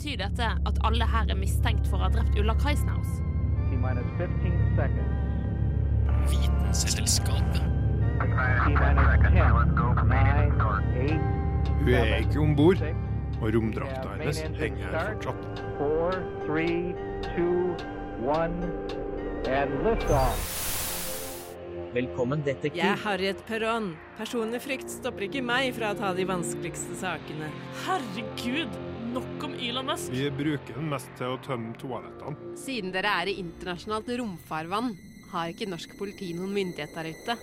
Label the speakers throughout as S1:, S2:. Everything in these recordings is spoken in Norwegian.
S1: Betyr dette at alle her er mistenkt for å ha drept Ulla Kreisnaus?
S2: T-minus 15 seconds.
S3: Vitenselskapet.
S2: T-minus 10, 9, 8,
S4: Hun er ikke om bord, og romdrakta hennes henger her fortsatt.
S2: 4, 3, 2, 1, and liftoff.
S5: Velkommen, detektiv.
S6: Jeg er Harriet Perron. Personlig frykt stopper ikke meg fra å ta de vanskeligste sakene.
S7: Herregud, nok om Elon Musk.
S4: Vi bruker den mest til å tømme toalettene.
S8: Siden dere er i internasjonalt romfarvann, har ikke norsk politi noen myndighet der ute.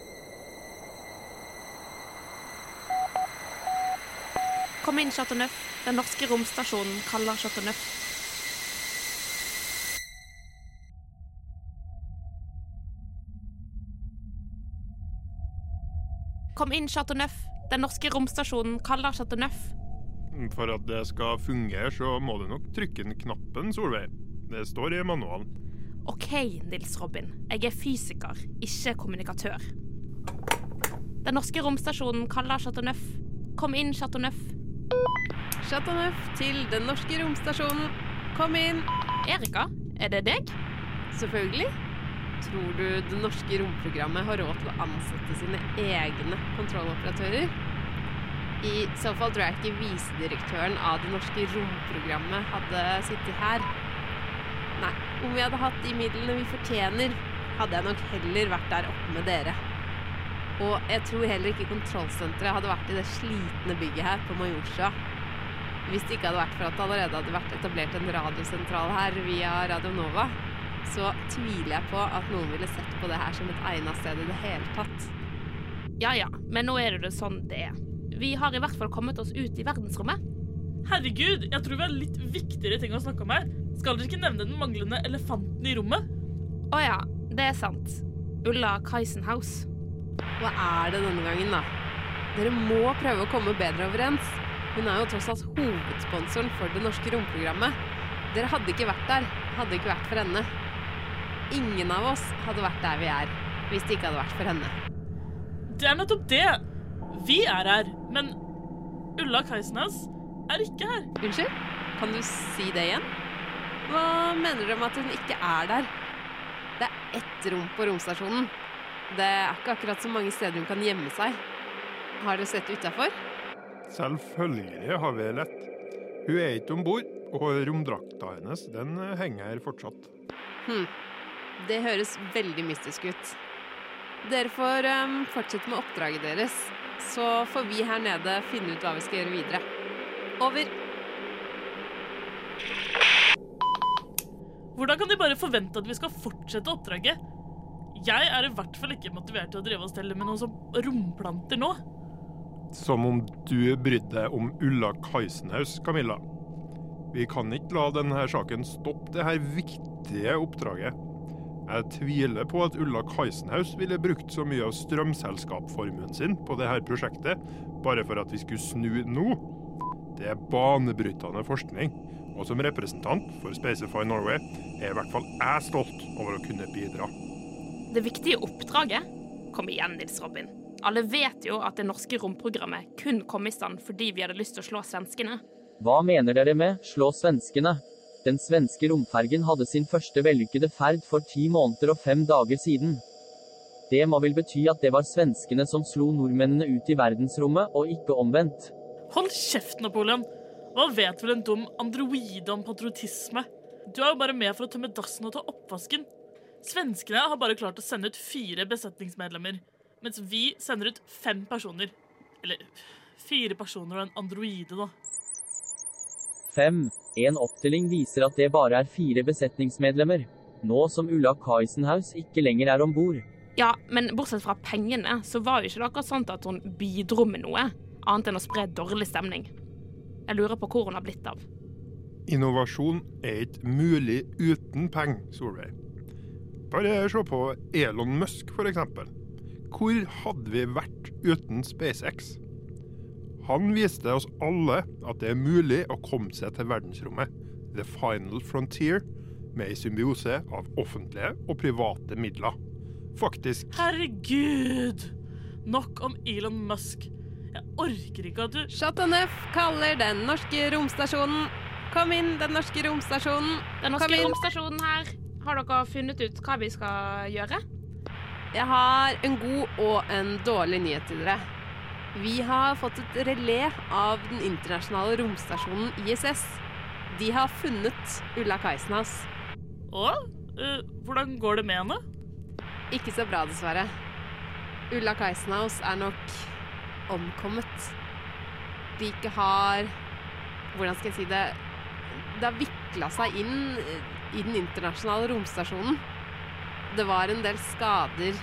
S1: Kom inn, Chateauneuf. Den norske romstasjonen kaller Chateauneuf. Kom inn, Chateauneuf. Den norske romstasjonen kaller Chateau Neuf.
S4: For at det skal fungere, så må du nok trykke den knappen, Solveig. Det står i manualen.
S1: OK, Nils Robin. Jeg er fysiker, ikke kommunikatør. Den norske romstasjonen kaller Chateau Neuf. Kom inn, Chateau Neuf.
S8: Chateau Neuf til den norske romstasjonen. Kom inn.
S1: Erika, er det deg?
S8: Selvfølgelig. Tror du det norske romprogrammet har råd til å ansette sine egne kontrolloperatører? I så fall tror jeg ikke visedirektøren av det norske romprogrammet hadde sittet her. Nei, om vi hadde hatt de midlene vi fortjener, hadde jeg nok heller vært der oppe med dere. Og jeg tror heller ikke kontrollsenteret hadde vært i det slitne bygget her på Majorstua. Hvis det ikke hadde vært for at det allerede hadde vært etablert en radiosentral her via Radio Nova, så tviler jeg på at noen ville sett på det her som et egnet sted i det hele tatt.
S1: Ja ja, men nå er det jo sånn det er. Vi har i hvert fall kommet oss ut i verdensrommet.
S7: Herregud, jeg tror vi har litt viktigere ting å snakke om her. Skal dere ikke nevne den manglende elefanten i rommet?
S1: Å ja, det er sant. Ulla Kaisenhaus.
S8: Hva er det denne gangen, da? Dere må prøve å komme bedre overens. Hun er jo tross alt hovedsponsoren for det norske romprogrammet. Dere hadde ikke vært der, hadde ikke vært for henne. Ingen av oss hadde vært der vi er, hvis det ikke hadde vært for henne.
S7: Det er nettopp det. Vi er her, men Ulla Kajsnes er ikke her.
S8: Unnskyld? Kan du si det igjen? Hva mener dere med at hun ikke er der? Det er ett rom på romstasjonen. Det er ikke akkurat så mange steder hun kan gjemme seg. Har dere sett utafor?
S4: Selvfølgelig har vi lett. Hun er ikke om bord, og romdrakta hennes den henger her fortsatt.
S8: Hm. Det høres veldig mystisk ut. Dere får um, fortsette med oppdraget deres, så får vi her nede finne ut hva vi skal gjøre videre. Over.
S7: Hvordan kan de bare forvente at vi skal fortsette oppdraget? Jeg er i hvert fall ikke motivert til å drive og stelle med noen som romplanter nå.
S4: Som om du brydde deg om Ulla Kaisenhaus, Camilla. Vi kan ikke la denne saken stoppe det her viktige oppdraget. Jeg tviler på at Ulla Kaisenhaus ville brukt så mye av strømselskapsformuen sin på dette prosjektet bare for at vi skulle snu nå. Det er banebrytende forskning, og som representant for Spacify Norway er i hvert fall jeg stolt over å kunne bidra.
S1: Det viktige oppdraget? Kom igjen, Nils Robin. Alle vet jo at det norske romprogrammet kun kom i stand fordi vi hadde lyst til å slå svenskene.
S5: Hva mener dere med 'slå svenskene'? Den svenske romfergen hadde sin første vellykkede ferd for ti måneder og fem dager siden. Det må vel bety at det var svenskene som slo nordmennene ut i verdensrommet, og ikke omvendt.
S7: Hold kjeft, Napoleon. Hva vet vel en dum androide om patriotisme? Du er jo bare med for å tømme dassen og ta oppvasken. Svenskene har bare klart å sende ut fire besetningsmedlemmer, mens vi sender ut fem personer. Eller fire personer og en androide, da.
S5: Fem. En opptelling viser at det bare er fire besetningsmedlemmer. Nå som Ulla Kaisenhaus ikke lenger er om bord.
S1: Ja, men bortsett fra pengene, så var jo ikke det akkurat sånn at hun bidro med noe, annet enn å spre dårlig stemning. Jeg lurer på hvor hun har blitt av.
S4: Innovasjon er ikke mulig uten penger, Solveig. Bare se på Elon Musk, for eksempel. Hvor hadde vi vært uten SpaceX? Han viste oss alle at det er mulig å komme seg til verdensrommet, the final frontier, med ei symbiose av offentlige og private midler. Faktisk
S7: Herregud! Nok om Elon Musk. Jeg orker ikke at du
S8: Chateauneuf kaller den norske romstasjonen. Kom inn, den norske romstasjonen.
S1: Den norske romstasjonen her. Har dere funnet ut hva vi skal gjøre?
S8: Jeg har en god og en dårlig nyhet til dere. Vi har fått et relé av den internasjonale romstasjonen ISS. De har funnet Ulla Kajsenhaus.
S7: Og Uh, hvordan går det med henne?
S8: Ikke så bra, dessverre. Ulla Kajsenhaus er nok omkommet. De ikke har Hvordan skal jeg si det Det har vikla seg inn i den internasjonale romstasjonen. Det var en del skader.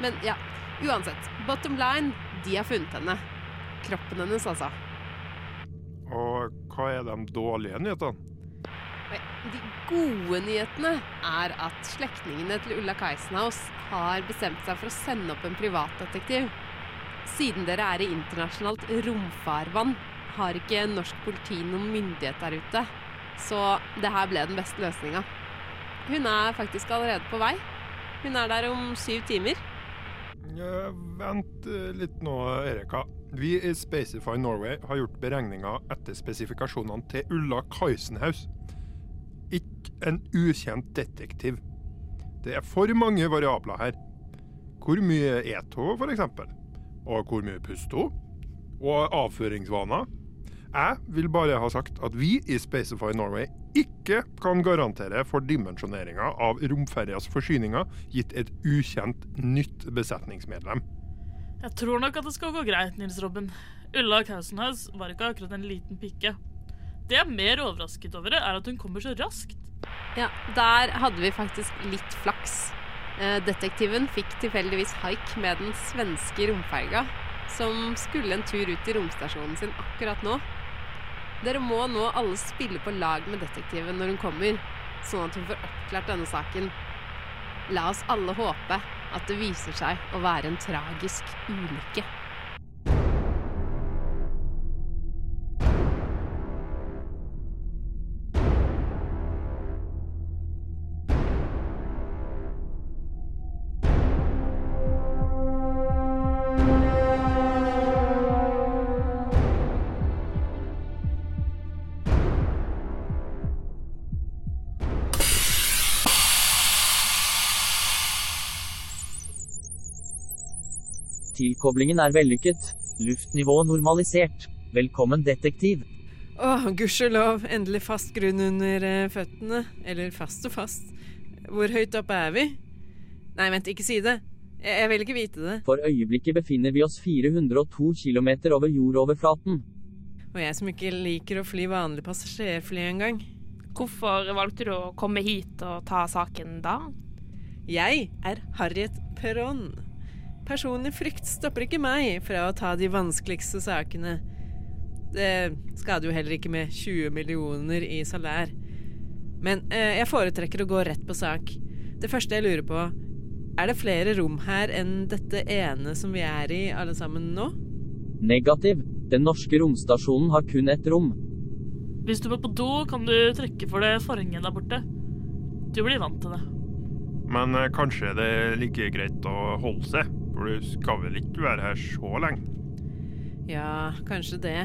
S8: Men ja, uansett. Bottom line, de har funnet henne. Kroppen hennes, altså.
S4: Og hva er de dårlige nyhetene?
S8: De gode nyhetene er at slektningene til Ulla Keisenhaus har bestemt seg for å sende opp en privatdetektiv. Siden dere er i internasjonalt romfarvann, har ikke norsk politi noen myndighet der ute. Så det her ble den beste løsninga. Hun er faktisk allerede på vei. Hun er der om syv timer.
S4: Ja, vent eh, litt nå, Erika. Vi i Spacify Norway har gjort beregninger etter spesifikasjonene til Ulla Kaisenhaus. Ikke en ukjent detektiv. Det er for mange variabler her. Hvor mye et hun, f.eks.? Og hvor mye puster hun? Og avføringsvaner? Jeg vil bare ha sagt at vi i Spacify Norway ikke kan garantere for dimensjoneringa av romferjas forsyninger gitt et ukjent nytt besetningsmedlem.
S7: Jeg tror nok at det skal gå greit, Nils Robin. Ulla Kausenhaus var ikke akkurat en liten pikke. Det jeg er mer overrasket over, er at hun kommer så raskt.
S8: Ja, der hadde vi faktisk litt flaks. Eh, detektiven fikk tilfeldigvis haik med den svenske romferga, som skulle en tur ut i romstasjonen sin akkurat nå. Dere må nå alle spille på lag med detektiven når hun kommer, sånn at hun får oppklart denne saken. La oss alle håpe at det viser seg å være en tragisk ulykke.
S5: Tilkoblingen er vellykket. Luftnivå normalisert. Velkommen, detektiv.
S6: Å, gudskjelov. Endelig fast grunn under eh, føttene. Eller fast og fast. Hvor høyt oppe er vi? Nei, vent, ikke si det. Jeg, jeg vil ikke vite det.
S5: For øyeblikket befinner vi oss 402 km over jordoverflaten.
S6: Og jeg som ikke liker å fly vanlig passasjerfly engang.
S1: Hvorfor valgte du å komme hit og ta saken da?
S6: Jeg er Harriet Perron. Personlig frykt stopper ikke meg fra å ta de vanskeligste sakene. Det skader jo heller ikke med 20 millioner i salær. Men eh, jeg foretrekker å gå rett på sak. Det første jeg lurer på, er det flere rom her enn dette ene som vi er i, alle sammen nå?
S5: Negativ. Den norske romstasjonen har kun ett rom.
S7: Hvis du må på do, kan du trekke for det forhenget der borte. Du blir vant til det.
S4: Men eh, kanskje det er like greit å holde seg, for du skal vel ikke være her så lenge?
S6: Ja, kanskje det.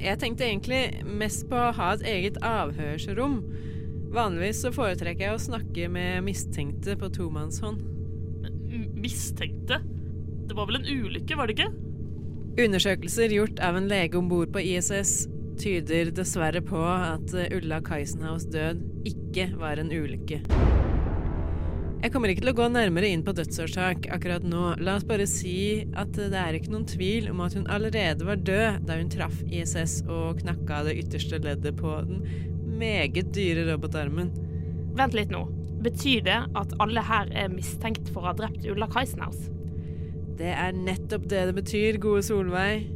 S6: Jeg tenkte egentlig mest på å ha et eget avhørsrom. Vanligvis så foretrekker jeg å snakke med mistenkte på tomannshånd.
S7: Mistenkte? Det var vel en ulykke, var det ikke?
S6: Undersøkelser gjort av en lege om bord på ISS tyder dessverre på at eh, Ulla Kaisenhaus død ikke var en ulykke. Jeg kommer ikke til å gå nærmere inn på dødsårsak akkurat nå. La oss bare si at det er ikke noen tvil om at hun allerede var død da hun traff ISS og knakka det ytterste leddet på den meget dyre robotarmen.
S1: Vent litt nå. Betyr det at alle her er mistenkt for å ha drept Ulla Kaisenhaus?
S6: Det er nettopp det det betyr, gode Solveig.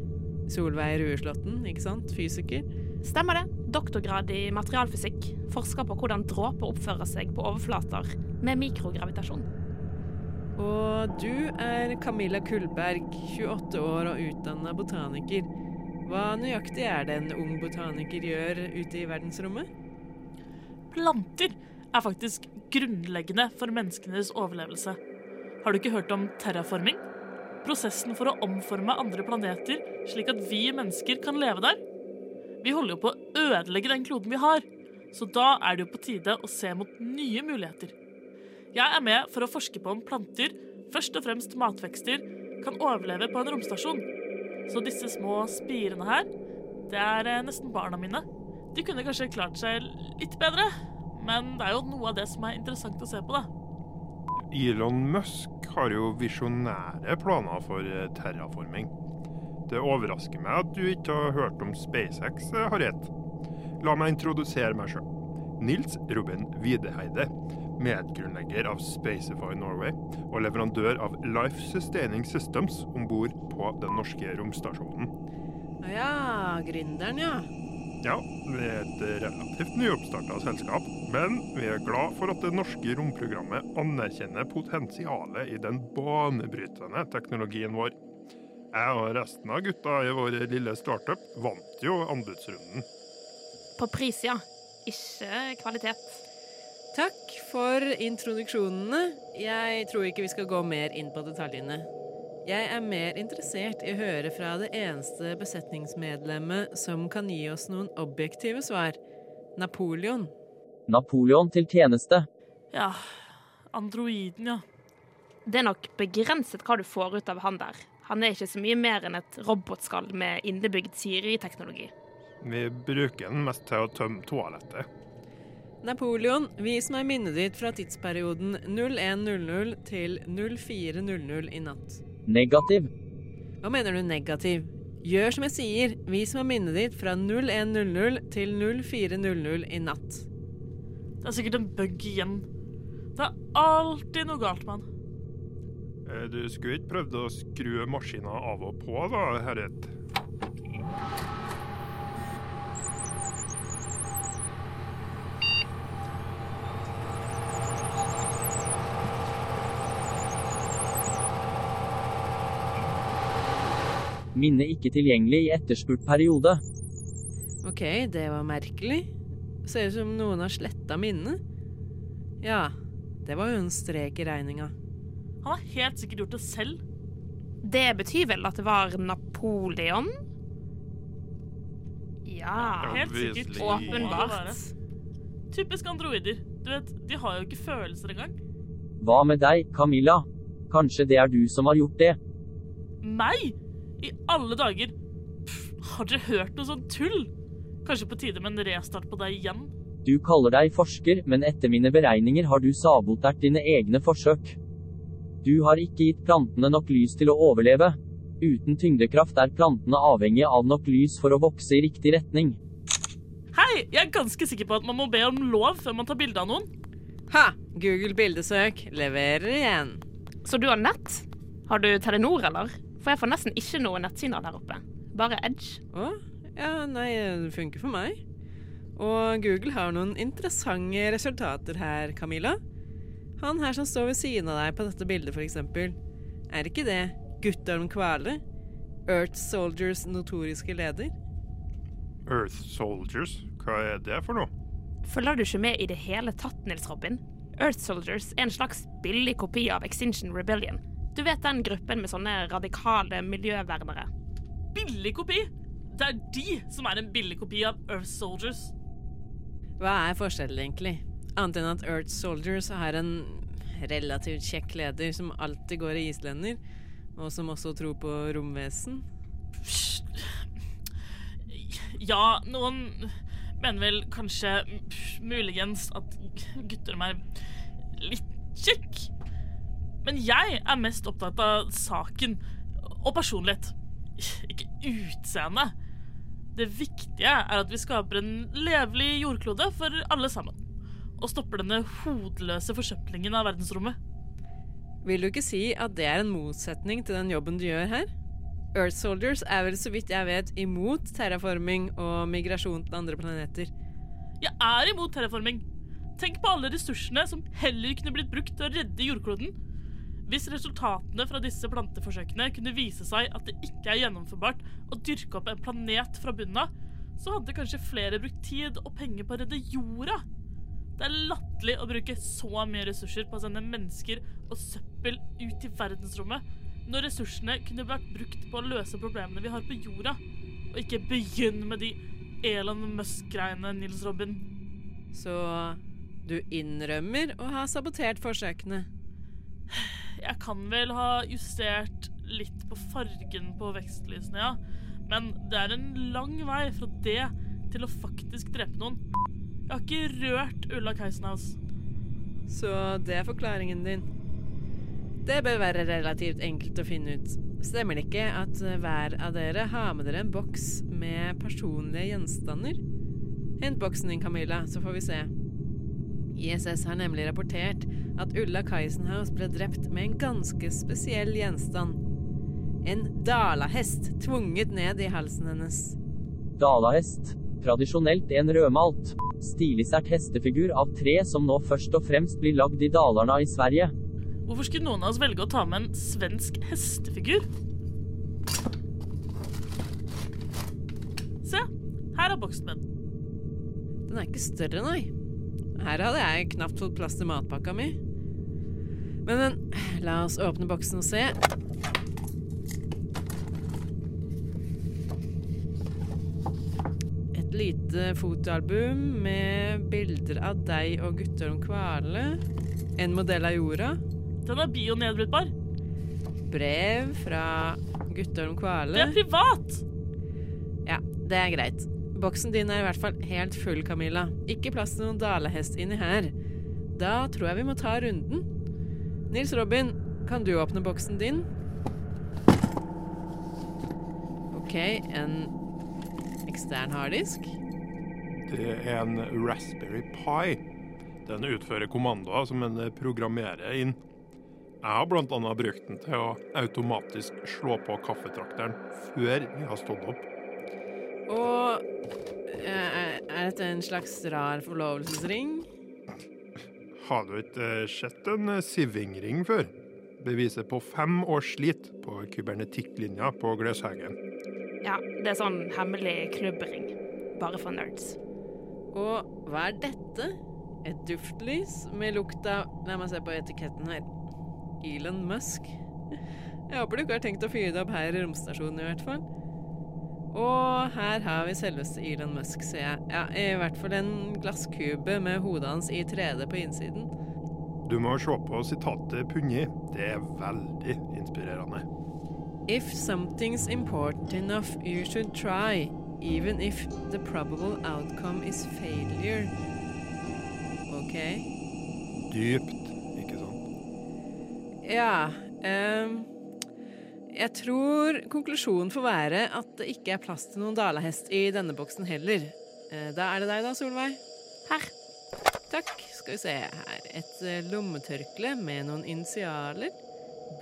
S6: Solveig Rueslåtten, ikke sant? Fysiker.
S1: Stemmer det. Doktorgrad i materialfysikk. Forsker på hvordan dråper oppfører seg på overflater med mikrogravitasjon.
S6: Og du er Camilla Kullberg, 28 år og utdanna botaniker. Hva nøyaktig er det en ung botaniker gjør ute i verdensrommet?
S7: Planter er faktisk grunnleggende for menneskenes overlevelse. Har du ikke hørt om terraforming? Prosessen for å omforme andre planeter slik at vi mennesker kan leve der. Vi holder jo på å ødelegge den kloden vi har, så da er det jo på tide å se mot nye muligheter. Jeg er med for å forske på om planter, først og fremst matvekster, kan overleve på en romstasjon. Så disse små spirene her, det er eh, nesten barna mine. De kunne kanskje klart seg litt bedre, men det er jo noe av det som er interessant å se på, da.
S4: Elon Musk har jo visjonære planer for eh, terraforming. Det overrasker meg at du ikke har hørt om SpaceX, eh, Harriet. La meg introdusere meg sjøl. Nils Robin Videheide, medgrunnlegger av Spacify Norway og leverandør av Life Sustaining Systems om bord på den norske romstasjonen.
S6: Ja, gründeren, ja.
S4: Ja, vi er et relativt nyoppstarta selskap, men vi er glad for at det norske romprogrammet anerkjenner potensialet i den banebrytende teknologien vår. Jeg og resten av gutta i vår lille startup vant jo anbudsrunden.
S1: På pris, ja. Ikke kvalitet.
S6: Takk for introduksjonene. Jeg tror ikke vi skal gå mer inn på detaljene. Jeg er mer interessert i å høre fra det eneste besetningsmedlemmet som kan gi oss noen objektive svar. Napoleon.
S5: Napoleon til tjeneste.
S7: Ja, androiden, ja.
S1: Det er nok begrenset hva du får ut av han der. Han er ikke så mye mer enn et robotskall med innebygd Siri-teknologi.
S4: Vi bruker den mest til å tømme toalettet.
S6: Napoleon, vis meg minnet ditt fra tidsperioden 0100 til 0400 i natt.
S5: Negativ.
S6: Hva mener du negativ? Gjør som jeg sier, vis meg minnet ditt fra 0100 til 0400 i natt.
S7: Det er sikkert en bug igjen. Det er alltid noe galt med han.
S4: Eh, Du skulle ikke prøvd å skru maskina av og på, da, Herret?
S5: Minne ikke tilgjengelig i etterspurt periode.
S6: Ok, det var merkelig. Ser ut som noen har sletta minnet. Ja, det var jo en strek i regninga.
S7: Han har helt sikkert gjort det selv.
S1: Det betyr vel at det var Napoleon? Ja.
S7: Helt sikkert.
S1: Åpenbart.
S7: Typisk androider. Du vet, De har jo ikke følelser engang.
S5: Hva med deg, Camilla? Kanskje det er du som har gjort det?
S7: Meg? I alle dager! Pff, har dere hørt noe sånt tull? Kanskje på tide med en restart på deg igjen?
S5: Du kaller deg forsker, men etter mine beregninger har du sabotert dine egne forsøk. Du har ikke gitt plantene nok lys til å overleve. Uten tyngdekraft er plantene avhengige av nok lys for å vokse i riktig retning.
S7: Hei, jeg er ganske sikker på at man må be om lov før man tar bilde av noen.
S6: Ha! Google bildesøk leverer igjen.
S1: Så du har nett? Har du Telenor, eller? For jeg får nesten ikke noe nettsignal der oppe. Bare Edge.
S6: Å? Ja, nei, det funker for meg. Og Google har noen interessante resultater her, Camilla. Han her som står ved siden av deg på dette bildet, eksempel. Er ikke det Guttorm Kvale? Earth Soldiers notoriske leder?
S4: Earth Soldiers, hva er det for noe?
S1: Følger du ikke med i det hele tatt, Nils Robin? Earth Soldiers er en slags billig kopi av Extinction Rebellion. Du vet den gruppen med sånne radikale miljøvernere.
S7: Billig kopi! Det er de som er en billig kopi av Earth Soldiers.
S6: Hva er forskjellen, egentlig? Annet enn at Earth Soldiers har en relativt kjekk leder som alltid går i islender, og som også tror på romvesen.
S7: Ja, noen mener vel kanskje muligens at gutter er litt kjekk. Men jeg er mest opptatt av saken og personlighet, ikke utseende. Det viktige er at vi skaper en levelig jordklode for alle sammen. Og stopper denne hodeløse forsøplingen av verdensrommet.
S6: Vil du ikke si at det er en motsetning til den jobben du gjør her? Earth Soldiers er vel så vidt jeg vet imot terraforming og migrasjon til andre planeter.
S7: Jeg er imot terraforming. Tenk på alle ressursene som heller kunne blitt brukt til å redde jordkloden. Hvis resultatene fra disse planteforsøkene kunne vise seg at det ikke er gjennomførbart å dyrke opp en planet fra bunnen av, så hadde kanskje flere brukt tid og penger på å redde jorda. Det er latterlig å bruke så mye ressurser på å sende mennesker og søppel ut i verdensrommet, når ressursene kunne vært brukt på å løse problemene vi har på jorda, og ikke begynn med de Elon Musk-greiene, Nils Robin.
S6: Så du innrømmer å ha sabotert forsøkene?
S7: Jeg kan vel ha justert litt på fargen på vekstlysene, ja. Men det er en lang vei fra det til å faktisk drepe noen. Jeg har ikke rørt Ulla Keisenhaus.
S6: Så det er forklaringen din. Det bør være relativt enkelt å finne ut. Stemmer det ikke at hver av dere har med dere en boks med personlige gjenstander? Hent boksen din, Camilla, så får vi se. ISS har nemlig rapportert at Ulla Keisenhaus ble drept med en ganske spesiell gjenstand. En dalahest tvunget ned i halsen hennes.
S5: Dalahest. Tradisjonelt en rødmalt, stilisert hestefigur av tre som nå først og fremst blir lagd i Dalarna i Sverige.
S7: Hvorfor skulle noen av oss velge å ta med en svensk hestefigur? Se, her er boksen min.
S6: Den er ikke større, nei. Her hadde jeg knapt fått plass til matpakka mi. Men, men, la oss åpne boksen og se. Lite fotoalbum med bilder av deg og Guttorm Kvale. En modell av jorda.
S7: Den er bionedbrytbar.
S6: Brev fra Guttorm
S7: Det er privat!
S6: Ja, det er greit. Boksen din er i hvert fall helt full, Camilla. Ikke plass til noen dalehest inni her. Da tror jeg vi må ta runden. Nils Robin, kan du åpne boksen din? OK, en ekstern harddisk.
S4: Det er en Raspberry Pi. Den utfører kommandoer som en programmerer inn. Jeg har bl.a. brukt den til å automatisk slå på kaffetrakteren før vi har stått opp.
S6: Og eh, er dette en slags rar forlovelsesring?
S4: Har du ikke eh, sett en sivingring Siving-ring før? Beviset på fem års slit på kybernetikklinja på Gløshaugen.
S1: Ja, det er sånn hemmelig klubbring. Bare for nerds.
S6: Og hva er dette? Et duftlys med lukt av La meg se på etiketten her. Elon Musk. Jeg håper du ikke har tenkt å fyre det opp her i romstasjonen, i hvert fall. Og her har vi selveste Elon Musk, ser jeg. Ja, I hvert fall en glasskube med hodet hans i 3D på innsiden.
S4: Du må se på sitatet punni. Det er veldig inspirerende.
S6: If something's important enough, you should try. Even if the probable outcome is failure. OK.
S4: Dypt, ikke sant?
S6: Ja Um, Jeg tror konklusjonen får være at det ikke er plass til noen dalahest i denne boksen heller. Eh, da er det deg da, Solveig.
S1: Her.
S6: Takk. Skal vi se her. Et eh, lommetørkle med noen initialer.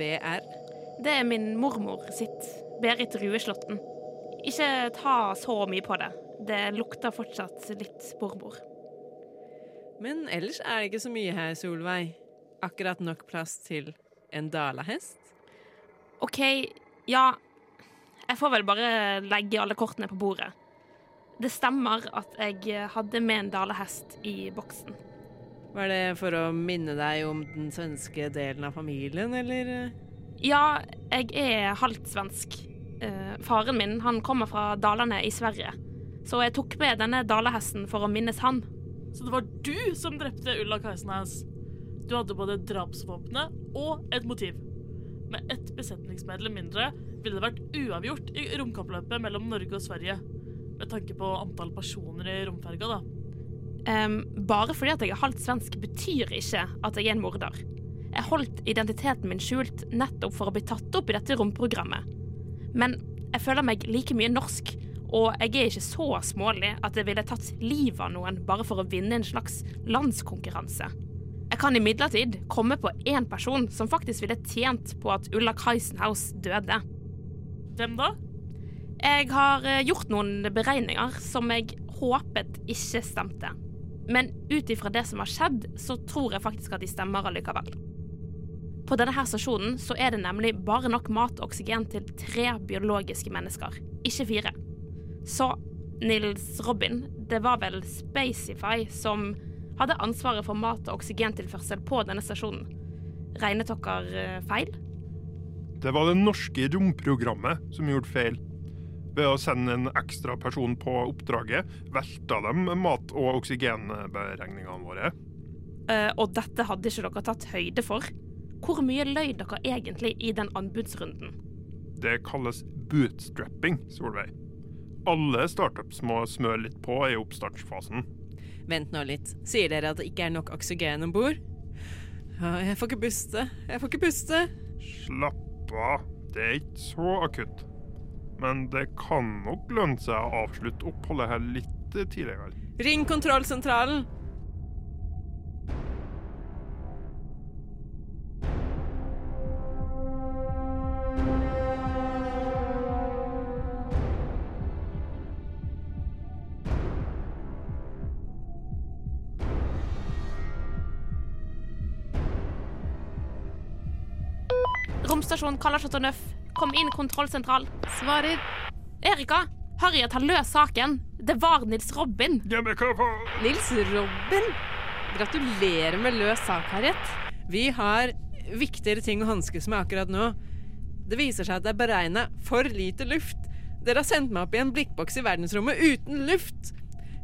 S6: BR.
S1: Det er min mormor sitt. Berit Rueslåtten. Ikke ta så mye på det. Det lukter fortsatt litt mormor.
S6: Men ellers er det ikke så mye her, Solveig. Akkurat nok plass til en dalahest.
S1: OK, ja Jeg får vel bare legge alle kortene på bordet. Det stemmer at jeg hadde med en dalahest i boksen.
S6: Var det for å minne deg om den svenske delen av familien, eller?
S1: Ja, jeg er halvt svensk. Eh, faren min han kommer fra Dalane i Sverige. Så jeg tok med denne dalahesten for å minnes han.
S7: Så det var du som drepte Ulla Keisenhaus. Du hadde både drapsvåpenet og et motiv. Med ett besetningsmedlem mindre ville det vært uavgjort i romkappløpet mellom Norge og Sverige. Med tanke på antall personer i romferga, da.
S1: Um, bare fordi at jeg er halvt svensk, betyr ikke at jeg er en morder. Jeg holdt identiteten min skjult nettopp for å bli tatt opp i dette romprogrammet. Men jeg føler meg like mye norsk, og jeg er ikke så smålig at jeg ville tatt livet av noen bare for å vinne en slags landskonkurranse. Jeg kan imidlertid komme på én person som faktisk ville tjent på at Ulla Kaisenhaus døde.
S7: Hvem da?
S1: Jeg har eh, gjort noen beregninger som jeg håpet ikke stemte. Men ut ifra det som har skjedd, så tror jeg faktisk at de stemmer allikevel. På denne her stasjonen så er det nemlig bare nok mat og oksygen til tre biologiske mennesker, ikke fire. Så Nils Robin, det var vel Spacify som hadde ansvaret for mat- og oksygentilførsel på denne stasjonen. Regnet dere eh, feil?
S4: Det var det norske romprogrammet som gjorde feil. Ved å sende en ekstra person på oppdraget, velta de mat- og oksygenberegningene våre.
S1: Uh, og dette hadde ikke dere tatt høyde for. Hvor mye løy dere egentlig i den anbudsrunden?
S4: Det kalles bootstrapping, Solveig. Alle startups må smøre litt på i oppstartsfasen.
S6: Vent nå litt. Sier dere at det ikke er nok oksygen om bord? Jeg får ikke puste. Jeg får ikke puste.
S4: Slapp av, det er ikke så akutt. Men det kan nok lønne seg å avslutte oppholdet her litt tidligere.
S6: Ring kontrollsentralen!
S1: Romstasjon Kalla Chateau Neuf. Kom inn, kontrollsentral.
S8: Svarer.
S1: Erika, Harriet har løst saken. Det var Nils Robin.
S4: Ja, men hva på?
S8: Nils Robin. Gratulerer med løs sak, Harriet.
S6: Vi har viktigere ting å hanskes med akkurat nå. Det viser seg at det er beregna for lite luft. Dere har sendt meg opp i en blikkboks i verdensrommet uten luft.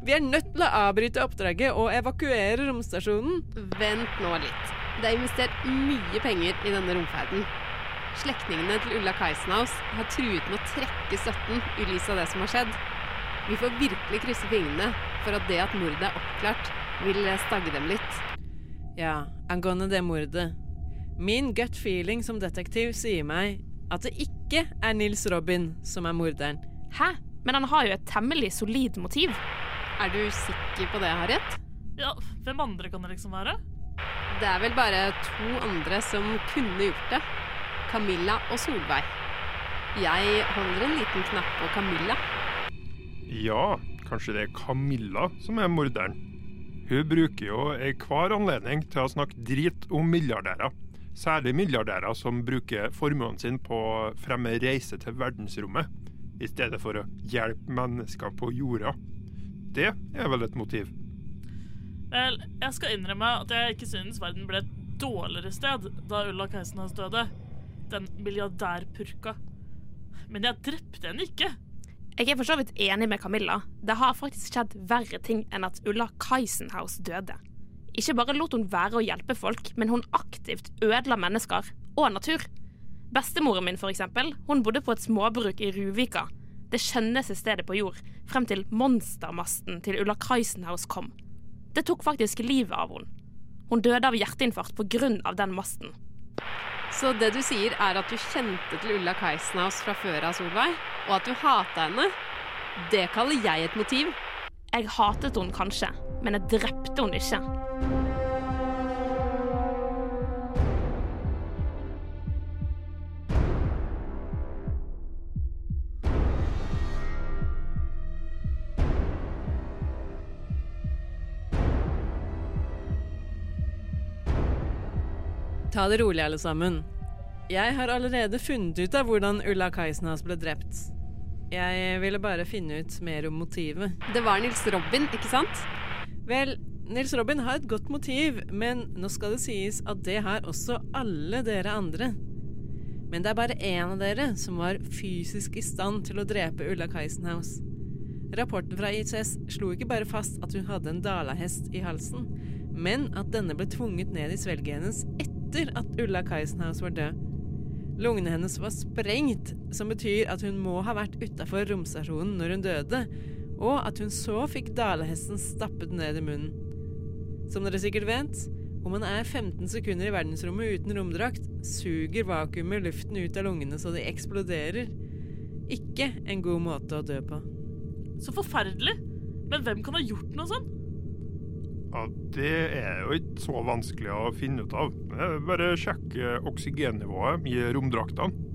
S6: Vi er nødt til å avbryte oppdraget og evakuere romstasjonen.
S8: Vent nå litt. Det er investert mye penger i denne romferden. Slektningene til Ulla Kaisenhaus har truet med å trekke støtten i lys av det som har skjedd. Vi får virkelig krysse fingrene for at det at mordet er oppklart, vil stagge dem litt.
S6: Ja, angående det mordet. Min gut feeling som detektiv sier meg at det ikke er Nils Robin som er morderen.
S1: Hæ? Men han har jo et temmelig solid motiv.
S8: Er du sikker på det, Harriet?
S7: Ja, Hvem andre kan det liksom være?
S8: Det er vel bare to andre som kunne gjort det. Camilla og Solveig. Jeg holder en liten knapp på Camilla.
S4: Ja, kanskje det er Camilla som er morderen. Hun bruker jo enhver anledning til å snakke drit om milliardærer. Særlig milliardærer som bruker formuen sin på å fremme reise til verdensrommet, i stedet for å hjelpe mennesker på jorda. Det er vel et motiv?
S7: Vel, jeg skal innrømme at jeg ikke synes verden ble et dårligere sted da Ulla Keisenhaus døde. Den milliardærpurka. Men jeg drepte henne ikke.
S1: Jeg er for så vidt enig med Camilla. Det har faktisk skjedd verre ting enn at Ulla Kaisenhaus døde. Ikke bare lot hun være å hjelpe folk, men hun aktivt ødela mennesker og natur. Bestemoren min, for eksempel, hun bodde på et småbruk i Ruvika. Det skjønneste stedet på jord, frem til monstermasten til Ulla Kaisenhaus kom. Det tok faktisk livet av henne. Hun døde av hjerteinfarkt på grunn av den masten.
S8: Så det du sier, er at du kjente til Ulla Kaisenhaus fra før av, Solveig? Og at du hata henne? Det kaller jeg et motiv.
S1: Jeg hatet henne kanskje, men jeg drepte henne ikke.
S6: Ta det rolig, alle sammen. Jeg har allerede funnet ut av hvordan Ulla Kaisenhaus ble drept. Jeg ville bare finne ut mer om motivet.
S8: Det var Nils Robin, ikke sant?
S6: Vel, Nils Robin har et godt motiv, men nå skal det sies at det har også alle dere andre. Men det er bare én av dere som var fysisk i stand til å drepe Ulla Kaisenhaus. Rapporten fra ICS slo ikke bare fast at hun hadde en dalahest i halsen, men at denne ble tvunget ned i svelget hennes etter at Ulla Kaisenhaus var død. Lungene hennes var sprengt, som betyr at hun må ha vært utafor romstasjonen når hun døde, og at hun så fikk dalehesten stappet ned i munnen. Som dere sikkert vet, om man er 15 sekunder i verdensrommet uten romdrakt, suger vakuumet luften ut av lungene så de eksploderer. Ikke en god måte å dø på.
S7: Så forferdelig. Men hvem kan ha gjort noe sånn?
S4: Ja, Det er jo ikke så vanskelig å finne ut av. Er Bare sjekke oksygennivået i romdraktene.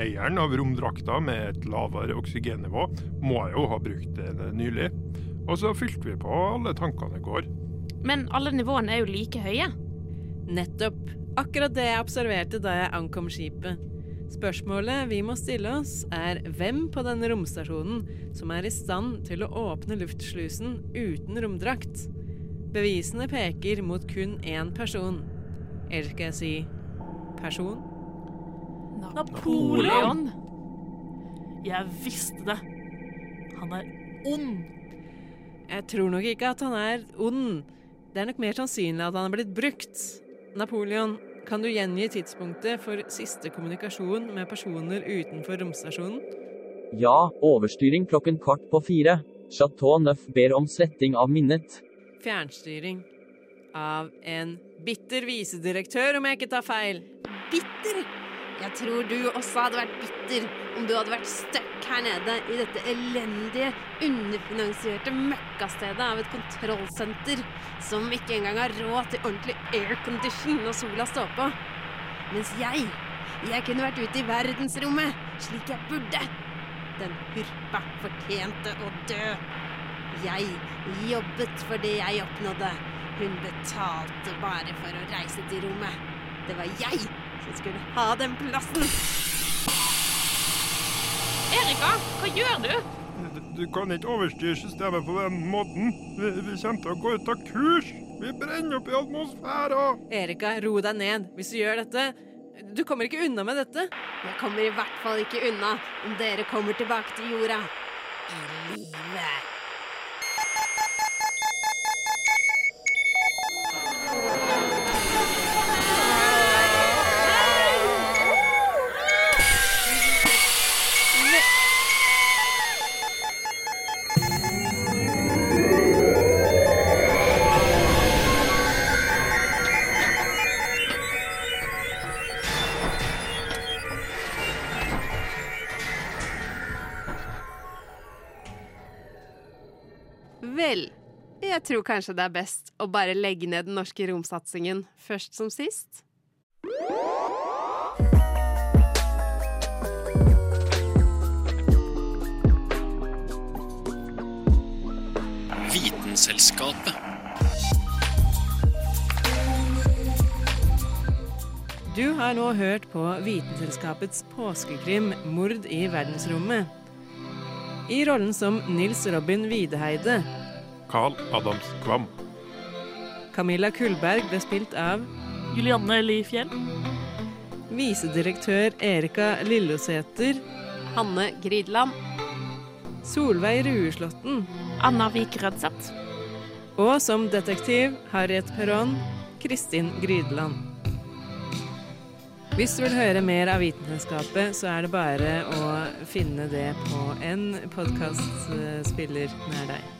S4: Eieren av romdrakta med et lavere oksygennivå må jo ha brukt det nylig. Og så fylte vi på alle tankene i går.
S1: Men alle nivåene er jo like høye.
S6: Nettopp. Akkurat det jeg observerte da jeg ankom skipet. Spørsmålet vi må stille oss, er hvem på denne romstasjonen som er i stand til å åpne luftslusen uten romdrakt? Bevisene peker mot kun én person. Eller skal jeg si person?
S7: Napoleon! Jeg visste det. Han er ond.
S6: Jeg tror nok ikke at han er ond. Det er nok mer sannsynlig at han er blitt brukt. Napoleon, kan du gjengi tidspunktet for siste kommunikasjon med personer utenfor romstasjonen?
S5: Ja, overstyring klokken kvart på fire. Chateau Neuf ber om sletting av minnet.
S6: Fjernstyring av en bitter visedirektør, om jeg ikke tar feil.
S8: Bitter! Jeg tror du også hadde vært bitter om du hadde vært stuck her nede i dette elendige, underfinansierte møkkastedet av et kontrollsenter som ikke engang har råd til ordentlig aircondition når sola står på. Mens jeg, jeg kunne vært ute i verdensrommet slik jeg burde. Den hurpa fortjente å dø. Jeg jobbet for det jeg oppnådde. Hun betalte bare for å reise til rommet. Det var jeg som skulle ha den plassen.
S1: Erika, hva gjør du?
S4: Du, kan ikke overstyre systemet på den måten. Vi, vi kommer til å gå ut av kurs. Vi brenner opp i atmosfæren.
S6: Erika, ro deg ned. Hvis du gjør dette Du kommer ikke unna med dette.
S8: Jeg kommer i hvert fall ikke unna om dere kommer tilbake til jorda. I live. Tror kanskje det er best å bare legge ned den norske romsatsingen først som sist.
S3: Vitenselskapet.
S6: Du har nå hørt på Vitenselskapets påskekrim 'Mord i verdensrommet'. I rollen som Nils Robin Videheide.
S4: Carl Adams Kvam.
S6: Camilla Kullberg ble spilt av
S7: Julianne Li Fjell.
S6: visedirektør Erika Lillesæter.
S8: Hanne Gridland.
S6: Solveig Rueslåtten.
S1: Anna Vik Rødseth.
S6: Og som detektiv Harriet Perón, Kristin Grydeland. Hvis du vil høre mer av Vitenskapet, så er det bare å finne det på en podkastspiller nær deg.